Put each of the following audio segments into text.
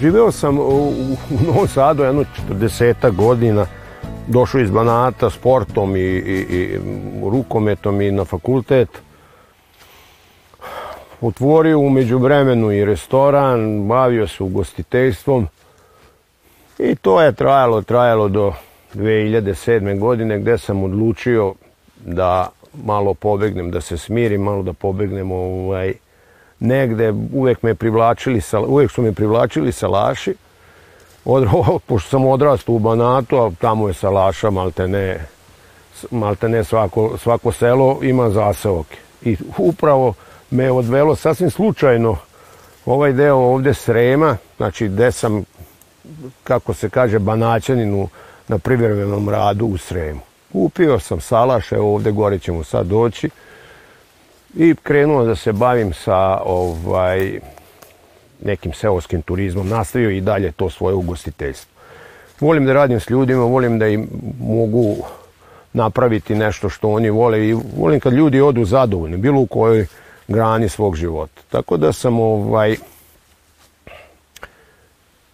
Živeo sam u, u Novom Sadu jedno 40 godina, došao iz Banata sportom i, i, i rukometom i na fakultet. Otvorio umeđu vremenu i restoran, bavio se ugostiteljstvom. I to je trajalo, trajalo do 2007. godine gde sam odlučio da malo pobegnem, da se smirim, malo da pobegnem ovaj, negde, uvek, me privlačili, sa, uvek su me privlačili salaši, Od, pošto sam odrastao u Banatu, a tamo je salaša, malte ne, malte ne svako, svako selo ima zaseoke. I upravo me odvelo sasvim slučajno ovaj deo ovde Srema, znači gde sam, kako se kaže, banaćanin na privremenom radu u Sremu. Kupio sam salaše, ovde gore ćemo sad doći, i krenuo da se bavim sa ovaj, nekim seoskim turizmom, nastavio i dalje to svoje ugostiteljstvo. Volim da radim s ljudima, volim da im mogu napraviti nešto što oni vole i volim kad ljudi odu zadovoljni, bilo u kojoj grani svog života. Tako da sam ovaj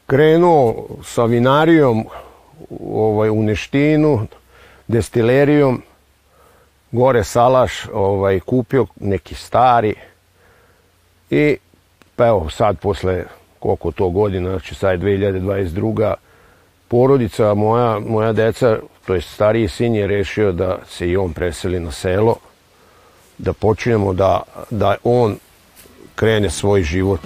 krenuo sa vinarijom ovaj, u Neštinu, destilerijom, gore salaš ovaj, kupio neki stari i pa evo sad posle koliko to godina, znači sad 2022. porodica moja, moja deca, to je stariji sin je rešio da se i on preseli na selo, da počinemo da, da on krene svoj život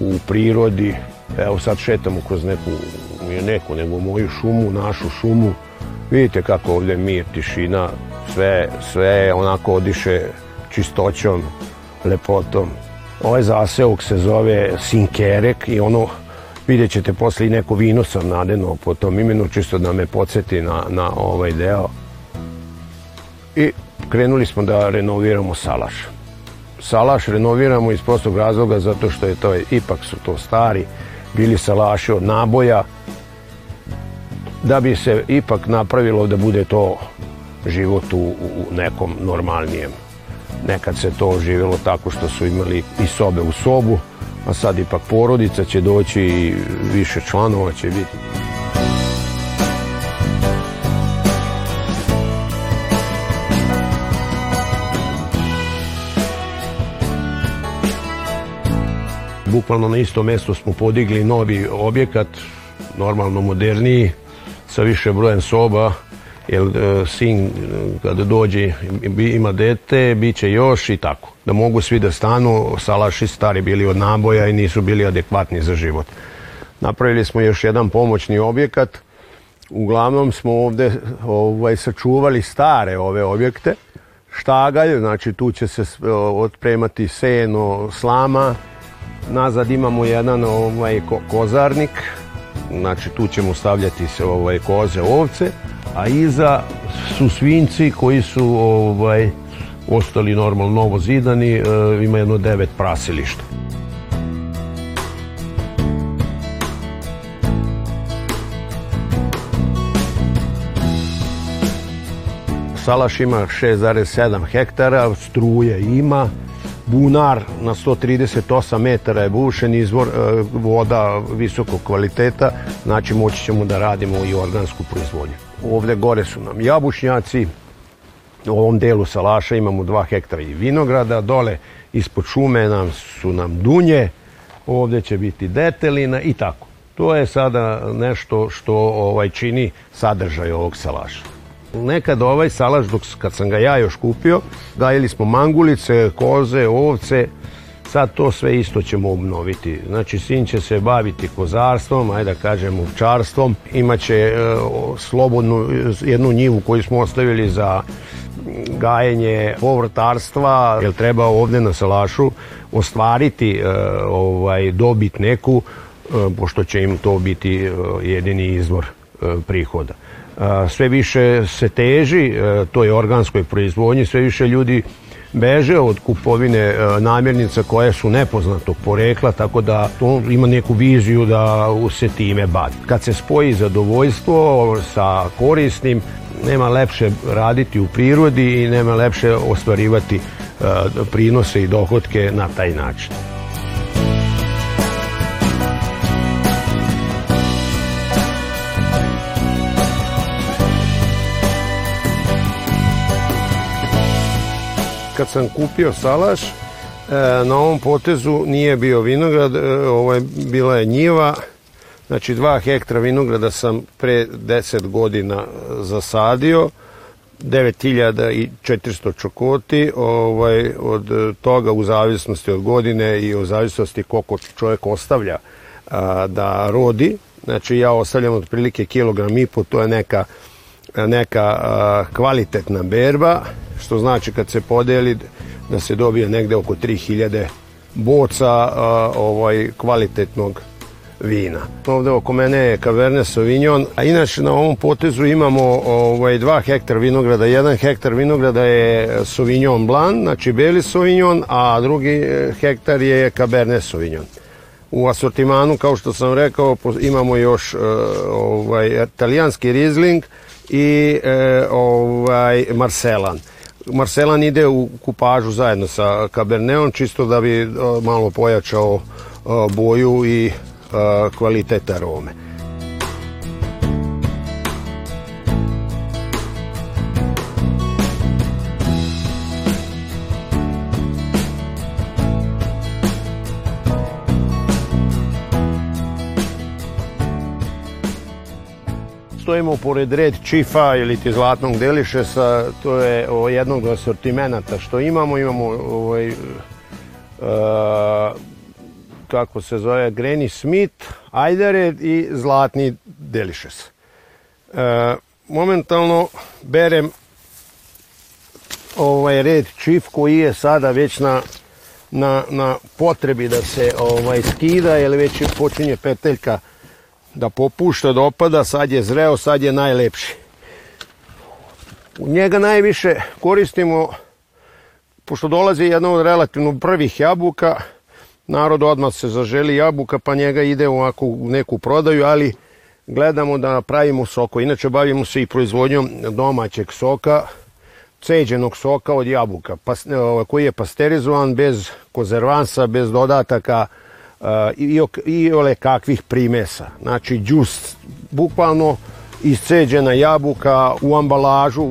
u prirodi. Evo sad šetamo kroz neku, neku, nego moju šumu, našu šumu, Vidite kako ovdje mir, tišina, sve, sve onako odiše čistoćom, lepotom. Ovaj zaseok se zove Sinkerek i ono vidjet ćete posle i neko vino sam nadeno po tom imenu, čisto da me podsjeti na, na ovaj deo. I krenuli smo da renoviramo salaš. Salaš renoviramo iz prostog razloga zato što je to ipak su to stari bili salaši od naboja da bi se ipak napravilo da bude to život u, u nekom normalnijem. Nekad se to živjelo tako što su imali i sobe u sobu, a sad ipak porodica će doći i više članova će biti. Bukvalno na isto mesto smo podigli novi objekat, normalno moderniji, sa više brojem soba, jer e, sin e, kada dođe ima dete, bit će još i tako. Da mogu svi da stanu, salaši stari bili od naboja i nisu bili adekvatni za život. Napravili smo još jedan pomoćni objekat. Uglavnom smo ovde ovaj, sačuvali stare ove objekte. Štagalj, znači tu će se e, otpremati seno, slama. Nazad imamo jedan ovaj, ko kozarnik Znači tu ćemo stavljati se ovaj, koze, ovce, a iza su svinci koji su ovaj, ostali normalno novozidani, e, ima jedno devet prasilišta. Salaš ima 6,7 hektara, struje ima, Bunar na 138 metara je bušen izvor e, voda visokog kvaliteta, znači moći ćemo da radimo i organsku proizvodnju. Ovde gore su nam jabušnjaci, u ovom delu salaša imamo 2 hektara i vinograda, dole ispod šume nam su nam dunje, ovde će biti detelina i tako. To je sada nešto što ovaj čini sadržaj ovog salaša. Nekad ovaj salaš, dok, kad sam ga ja još kupio, gajili smo mangulice, koze, ovce, sad to sve isto ćemo obnoviti. Znači, sin će se baviti kozarstvom, ajde da kažem ovčarstvom, imaće e, slobodnu e, jednu njivu koju smo ostavili za gajenje povrtarstva, jer treba ovde na Salašu ostvariti e, ovaj dobit neku, e, pošto će im to biti e, jedini izvor e, prihoda sve više se teži e, toj organskoj proizvodnji, sve više ljudi beže od kupovine e, namirnica koje su nepoznatog porekla, tako da on ima neku viziju da se time bavi. Kad se spoji zadovoljstvo sa korisnim, nema lepše raditi u prirodi i nema lepše ostvarivati e, prinose i dohodke na taj način. kad sam kupio salaš, e, na ovom potezu nije bio vinograd, ovaj, bila je njiva, znači dva hektra vinograda sam pre 10 godina e, zasadio, 9400 čokoti, ovaj, od toga u zavisnosti od godine i u zavisnosti koliko čovjek ostavlja da rodi, znači ja ostavljam otprilike kilogram i po, to je neka neka kvalitetna berba, što znači kad se podeli da se dobije negde oko 3000 boca ovaj kvalitetnog vina. Ovde oko mene je Cabernet Sauvignon, a inače na ovom potezu imamo ovaj, dva hektar vinograda. Jedan hektar vinograda je Sauvignon Blanc, znači beli Sauvignon, a drugi e, hektar je Cabernet Sauvignon. U asortimanu, kao što sam rekao, imamo još e, ovaj, italijanski Riesling, i e, ovaj, Marcelan. Marcelan ide u kupažu zajedno sa Cabernetom, čisto da bi e, malo pojačao e, boju i e, kvalitet arome. stojimo pored red čifa ili ti zlatnog delišesa, to je o, jednog asortimenata što imamo, imamo ovaj, uh, kako se zove, Granny Smith, Ajdared i Zlatni Delišes. E, momentalno berem ovaj red čif koji je sada već na, na, na potrebi da se ovaj skida, jer već počinje peteljka da popušta, da opada, sad je zreo, sad je najlepši. U njega najviše koristimo, pošto dolazi jedna od relativno prvih jabuka, narod odmah se zaželi jabuka, pa njega ide ovako u neku prodaju, ali gledamo da pravimo soko. Inače, bavimo se i proizvodnjom domaćeg soka, ceđenog soka od jabuka, pas, ovaj, koji je pasterizovan bez konzervansa, bez dodataka, Uh, i, i ole kakvih primesa. Znači, džus, bukvalno isceđena jabuka u ambalažu.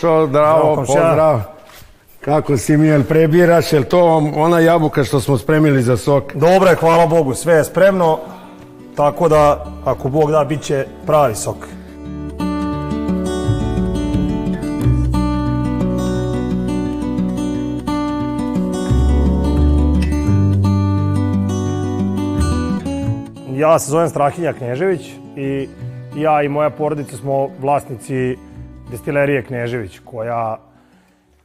ušao, zdravo, pozdrav. Kako si mi, jel prebiraš, jel to ona jabuka što smo spremili za sok? Dobro je, hvala Bogu, sve je spremno, tako da, ako Bog da, bit će pravi sok. Ja se zovem Strahinja Knježević i ja i moja porodica smo vlasnici destilerije Knežević, koja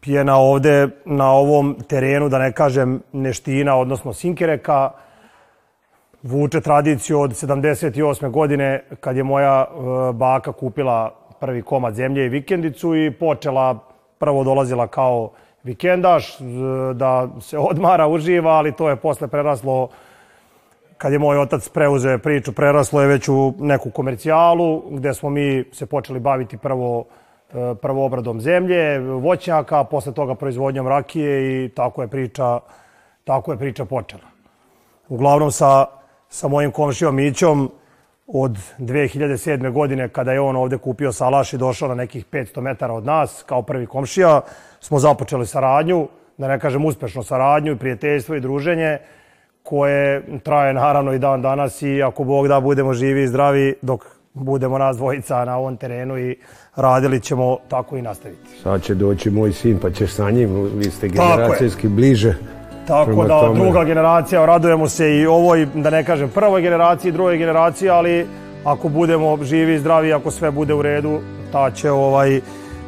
pije na ovde na ovom terenu, da ne kažem Neština, odnosno Sinkereka, vuče tradiciju od 78. godine kad je moja e, baka kupila prvi komad zemlje i vikendicu i počela, prvo dolazila kao vikendaš, e, da se odmara, uživa, ali to je posle preraslo, kad je moj otac preuzeo priču, preraslo je već u neku komercijalu, gde smo mi se počeli baviti prvo uh, prvo obradom zemlje, voćnjaka, posle toga proizvodnjom rakije i tako je priča, tako je priča počela. Uglavnom sa, sa mojim komšijom Mićom od 2007. godine kada je on ovde kupio salaš i došao na nekih 500 metara od nas kao prvi komšija, smo započeli saradnju, da ne kažem uspešno saradnju i prijateljstvo i druženje koje traje naravno i dan danas i ako Bog da budemo živi i zdravi dok budemo nas dvojica na ovom terenu i radili ćemo tako i nastaviti. Sad će doći moj sin pa ćeš sa njim, vi ste generacijski bliže. Tako da tome. druga generacija, radujemo se i ovoj, da ne kažem prvoj generaciji, drugoj generaciji, ali ako budemo živi i zdravi, ako sve bude u redu, ta će, ovaj,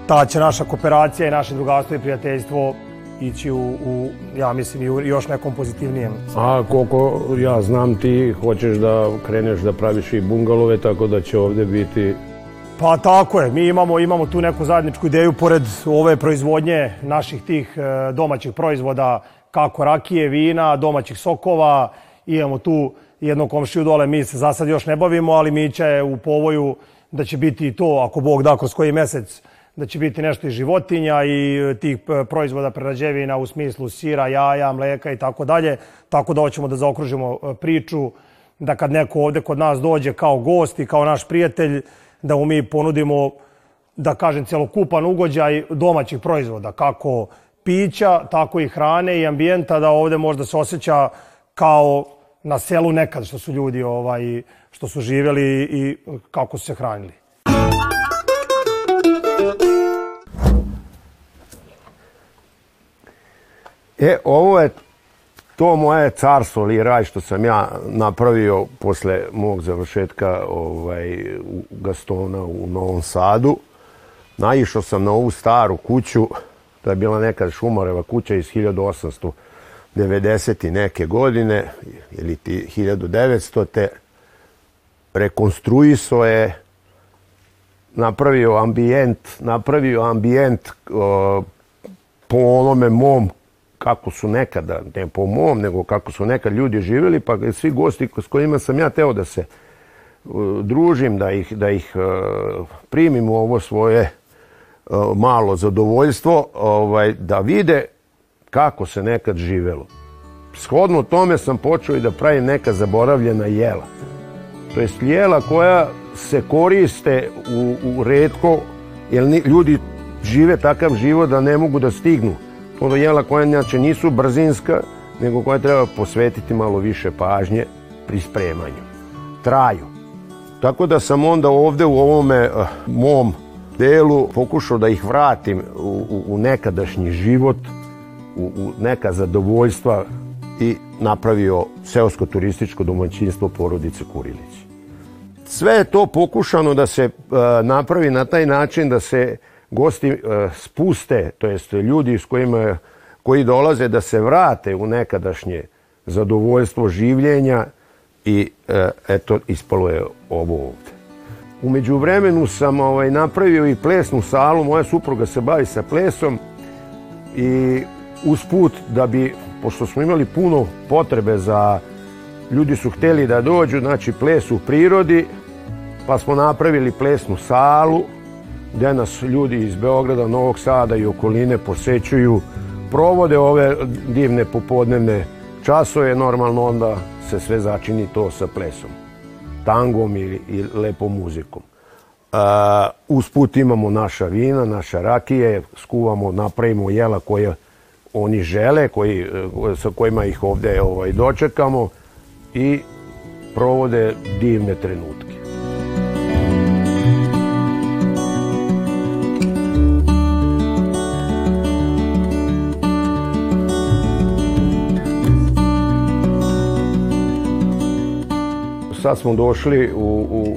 ta će naša kooperacija i naše drugarstvo i prijateljstvo ići u, u ja mislim, i u još nekom pozitivnijem. A koliko ja znam ti hoćeš da kreneš da praviš i bungalove, tako da će ovde biti Pa tako je, mi imamo, imamo tu neku zajedničku ideju pored ove proizvodnje naših tih e, domaćih proizvoda, kako rakije, vina, domaćih sokova, imamo tu jednog komšiju dole, mi se za sad još ne bavimo, ali Mića je u povoju da će biti to, ako Bog da, kroz koji mesec, da će biti nešto i životinja i e, tih e, proizvoda prerađevina u smislu sira, jaja, mleka i tako dalje. Tako da hoćemo da zaokružimo e, priču da kad neko ovde kod nas dođe kao gost i kao naš prijatelj, da mu mi ponudimo, da kažem, celokupan ugođaj domaćih proizvoda, kako pića, tako i hrane i ambijenta, da ovde možda se osjeća kao na selu nekad što su ljudi ovaj, što su živjeli i kako su se hranili. E, ovo je to moje carstvo ili raj što sam ja napravio posle mog završetka ovaj, u Gastona u Novom Sadu. Naišao sam na ovu staru kuću, to je bila nekad Šumareva kuća iz 1890. neke godine, ili ti 1900. te rekonstruiso je napravio ambijent, napravio ambijent o, po onome mom kako su nekada, ne po mom, nego kako su nekad ljudi živjeli, pa svi gosti s kojima sam ja teo da se uh, družim, da ih, da ih uh, primim u ovo svoje uh, malo zadovoljstvo, ovaj, da vide kako se nekad živelo. Shodno tome sam počeo i da pravim neka zaboravljena jela. To jest jela koja se koriste u, u redko, jer ljudi žive takav život da ne mogu da stignu ono jela koja znači, nisu brzinska, nego koja treba posvetiti malo više pažnje pri spremanju. Traju. Tako da sam onda ovde u ovome uh, mom delu pokušao da ih vratim u, u, u nekadašnji život, u, u neka zadovoljstva i napravio seosko-turističko domaćinstvo porodice Kurilići. Sve je to pokušano da se uh, napravi na taj način da se gosti e, spuste, to jest ljudi s kojima, koji dolaze da se vrate u nekadašnje zadovoljstvo življenja i e, eto, ispalo je ovo ovde. Umeđu vremenu sam ovaj, napravio i plesnu salu, moja supruga se bavi sa plesom i uz put da bi, pošto smo imali puno potrebe za ljudi su hteli da dođu, znači ples u prirodi, pa smo napravili plesnu salu, gde nas ljudi iz Beograda, Novog Sada i okoline posećuju, provode ove divne popodnevne časove, normalno onda se sve začini to sa plesom, tangom i, i lepom muzikom. Uh, usput imamo naša vina, naša rakije, skuvamo, napravimo jela koje oni žele, koji, sa kojima ih ovde ovaj, dočekamo i provode divne trenutke. sad smo došli u, u,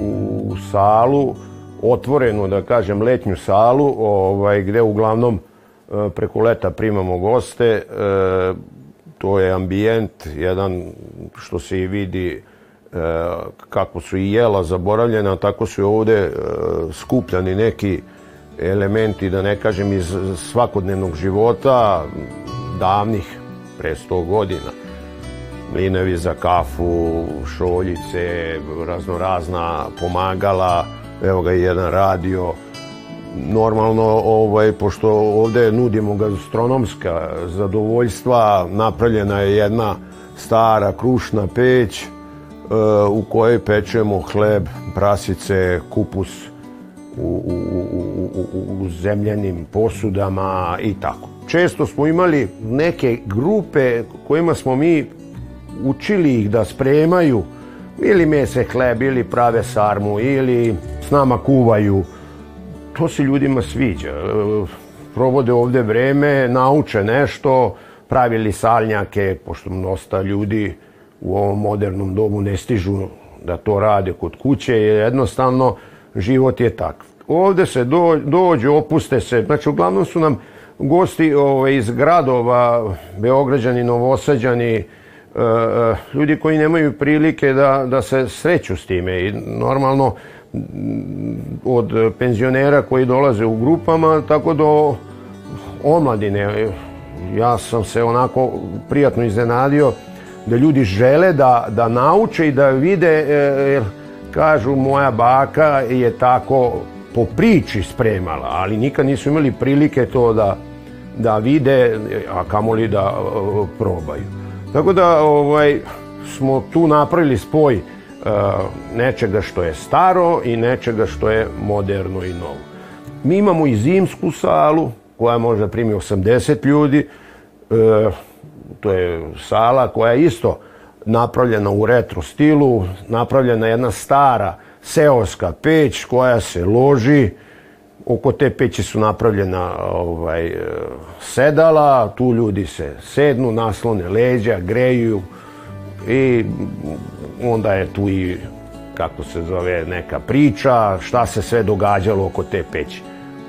u salu, otvorenu, da kažem, letnju salu, ovaj, gde uglavnom e, preko leta primamo goste. E, to je ambijent, jedan što se i vidi e, kako su i jela zaboravljena, tako su i ovde e, skupljani neki elementi, da ne kažem, iz svakodnevnog života davnih, pre 100 godina mlinevi za kafu, šoljice, razno razna pomagala, evo ga i jedan radio. Normalno, ovaj, pošto ovde nudimo gastronomska zadovoljstva, napravljena je jedna stara krušna peć e, u kojoj pečemo hleb, prasice, kupus u, u, u, u, u zemljenim posudama i tako. Često smo imali neke grupe kojima smo mi učili ih da spremaju ili mese hleb, ili prave sarmu, ili s nama kuvaju. To se ljudima sviđa. E, provode ovde vreme, nauče nešto, pravili salnjake, pošto mnosta ljudi u ovom modernom domu ne stižu da to rade kod kuće, jednostavno život je takav. Ovde se do, dođu, opuste se, znači uglavnom su nam gosti ove, ovaj, iz gradova, Beograđani, Novosađani, Eh, ljudi koji nemaju prilike da, da se sreću s time i normalno mm, od penzionera koji dolaze u grupama tako do omladine ja sam se onako prijatno iznenadio da ljudi žele da, da nauče i da vide eh, jer kažu moja baka je tako po priči spremala ali nikad nisu imali prilike to da, da vide a kamoli da eh, probaju Tako da ovaj, smo tu napravili spoj e, nečega što je staro i nečega što je moderno i novo. Mi imamo i zimsku salu koja može da primi 80 ljudi. E, to je sala koja je isto napravljena u retro stilu, napravljena jedna stara seoska peć koja se loži oko te peći su napravljena ovaj, e, sedala, tu ljudi se sednu, naslone leđa, greju i onda je tu i kako se zove neka priča, šta se sve događalo oko te peći.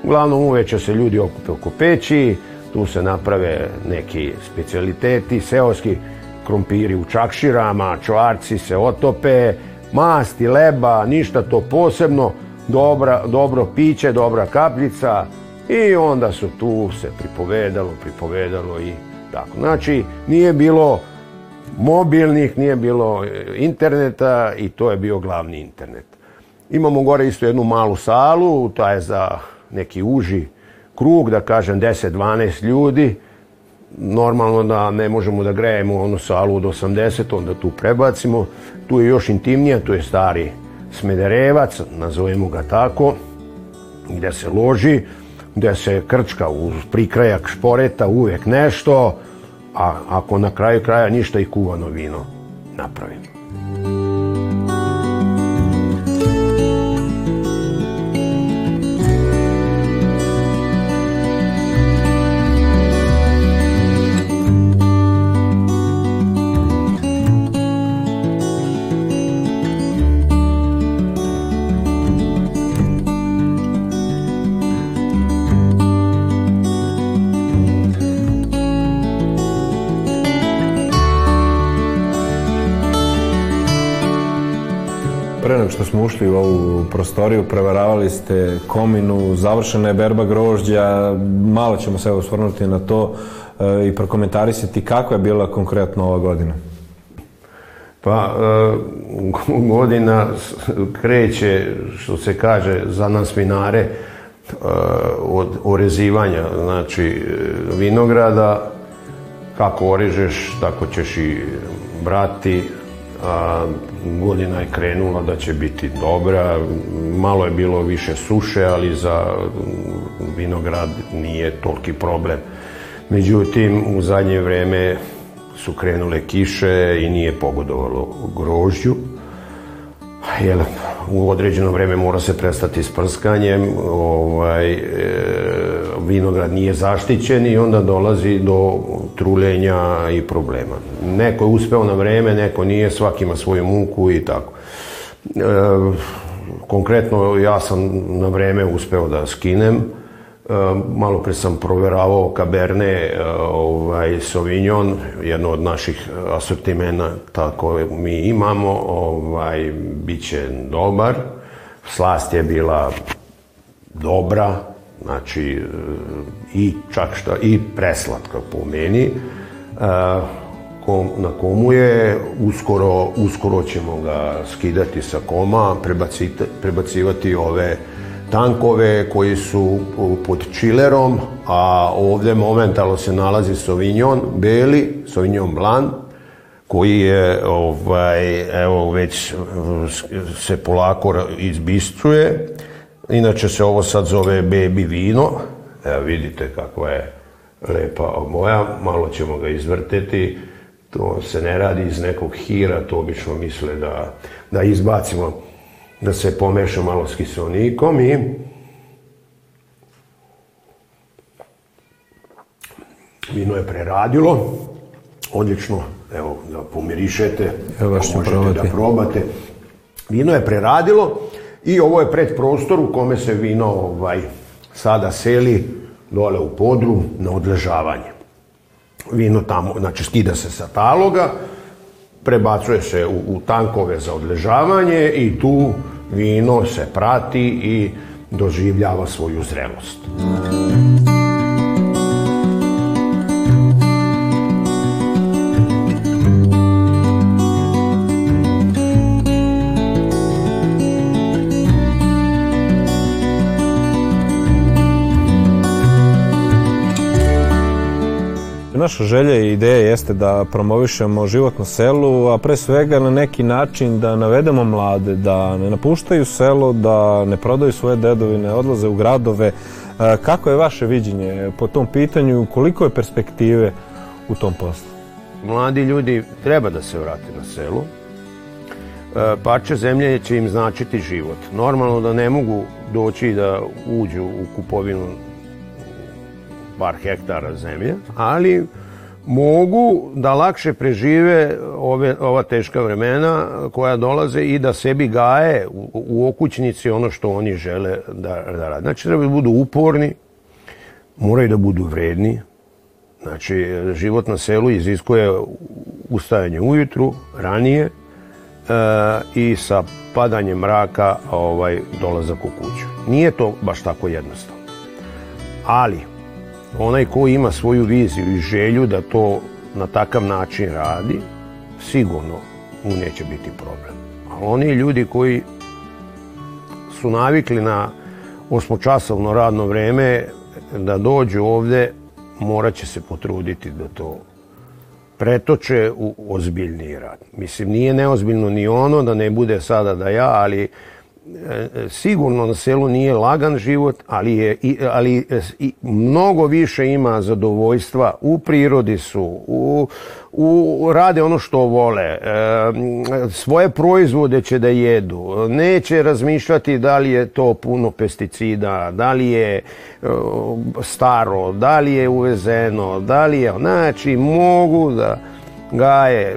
Uglavnom uveče se ljudi okupe oko peći, tu se naprave neki specialiteti, seoski krompiri u čakširama, čvarci se otope, masti, leba, ništa to posebno, dobra, dobro piće, dobra kapljica i onda su tu se pripovedalo, pripovedalo i tako. Znači, nije bilo mobilnih, nije bilo e, interneta i to je bio glavni internet. Imamo gore isto jednu malu salu, ta je za neki uži krug, da kažem 10-12 ljudi. Normalno da ne možemo da grejemo onu salu od 80, onda tu prebacimo. Tu je još intimnija, tu je stari Smederevac, nazovemo ga tako, gde se loži, gde se krčka uz prikrajak šporeta, uvek nešto, a ako na kraju kraja ništa i kuvano vino napravimo. pre nego što smo ušli u ovu prostoriju, prevaravali ste kominu, završena je berba grožđa, malo ćemo se osvrnuti na to e, i prokomentarisati kako je bila konkretno ova godina. Pa, e, godina kreće, što se kaže, za nas vinare e, od orezivanja, znači e, vinograda, kako orižeš, tako ćeš i brati, a, godina je krenula da će biti dobra, malo je bilo više suše, ali za vinograd nije toliki problem. Međutim, u zadnje vreme su krenule kiše i nije pogodovalo grožđu, jer u određeno vreme mora se prestati s prskanjem, ovaj, e, vinograd nije zaštićen i onda dolazi do truljenja i problema. Neko je uspeo na vreme, neko nije, svaki ima svoju muku i tako. E, konkretno ja sam na vreme uspeo da skinem, e, malo pre sam proveravao Kaberne, e, ovaj, Sauvignon, jedno od naših asortimena tako mi imamo, ovaj, bit će dobar. Slast je bila dobra, Znači, e, i čak šta, i preslatka po meni, e, kom, na komu je, uskoro, uskoro ćemo ga skidati sa koma, prebacivati ove tankove koji su pod čilerom, a ovde momentalno se nalazi Sauvignon beli, Sauvignon blanc, koji je ovaj, evo, već se polako izbiscuje Inače se ovo sad zove baby vino. Evo vidite kakva je lepa moja. Malo ćemo ga izvrteti. To se ne radi iz nekog hira. To obično misle da, da izbacimo, da se pomeša malo s kiselnikom i vino je preradilo. Odlično, evo da pomirišete, evo što možete probate. da probate. Vino je preradilo, I ovo je pred prostor u kome se vino ovaj, sada seli dole u podrum na odležavanje. Vino tamo, znači skida se sa taloga, prebacuje se u, u tankove za odležavanje i tu vino se prati i doživljava svoju zrelost. naša želja i ideja jeste da promovišemo život na selu, a pre svega na neki način da navedemo mlade, da ne napuštaju selo, da ne prodaju svoje dedovine, odlaze u gradove. E, kako je vaše viđenje po tom pitanju, koliko je perspektive u tom poslu? Mladi ljudi treba da se vrate na selo, e, parče zemlje će im značiti život. Normalno da ne mogu doći da uđu u kupovinu par hektara zemlje, ali mogu da lakše prežive ove, ova teška vremena koja dolaze i da sebi gaje u, u okućnici ono što oni žele da, da rade. Znači, treba da budu uporni, moraju da budu vredni. Znači, život na selu iziskuje ustajanje ujutru, ranije, e, i sa padanjem mraka ovaj, dolazak u kuću. Nije to baš tako jednostavno. Ali, onaj ko ima svoju viziju i želju da to na takav način radi, sigurno mu neće biti problem. Ali oni ljudi koji su navikli na osmočasovno radno vreme da dođu ovde, morat će se potruditi da to pretoče u ozbiljni rad. Mislim, nije neozbiljno ni ono da ne bude sada da ja, ali sigurno na selu nije lagan život, ali, je, ali mnogo više ima zadovoljstva, u prirodi su, u, u, rade ono što vole, e, svoje proizvode će da jedu, neće razmišljati da li je to puno pesticida, da li je staro, da li je uvezeno, da li je, znači mogu da gaje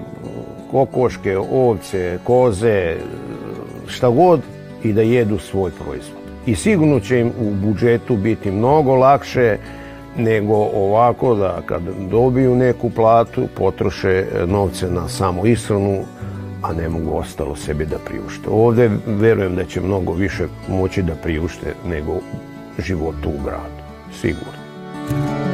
kokoške, ovce, koze, šta god i da jedu svoj proizvod. I sigurno će im u budžetu biti mnogo lakše nego ovako da kad dobiju neku platu potroše novce na samo ishranu, a ne mogu ostalo sebi da priušte. Ovde verujem da će mnogo više moći da priušte nego životu u gradu, sigurno.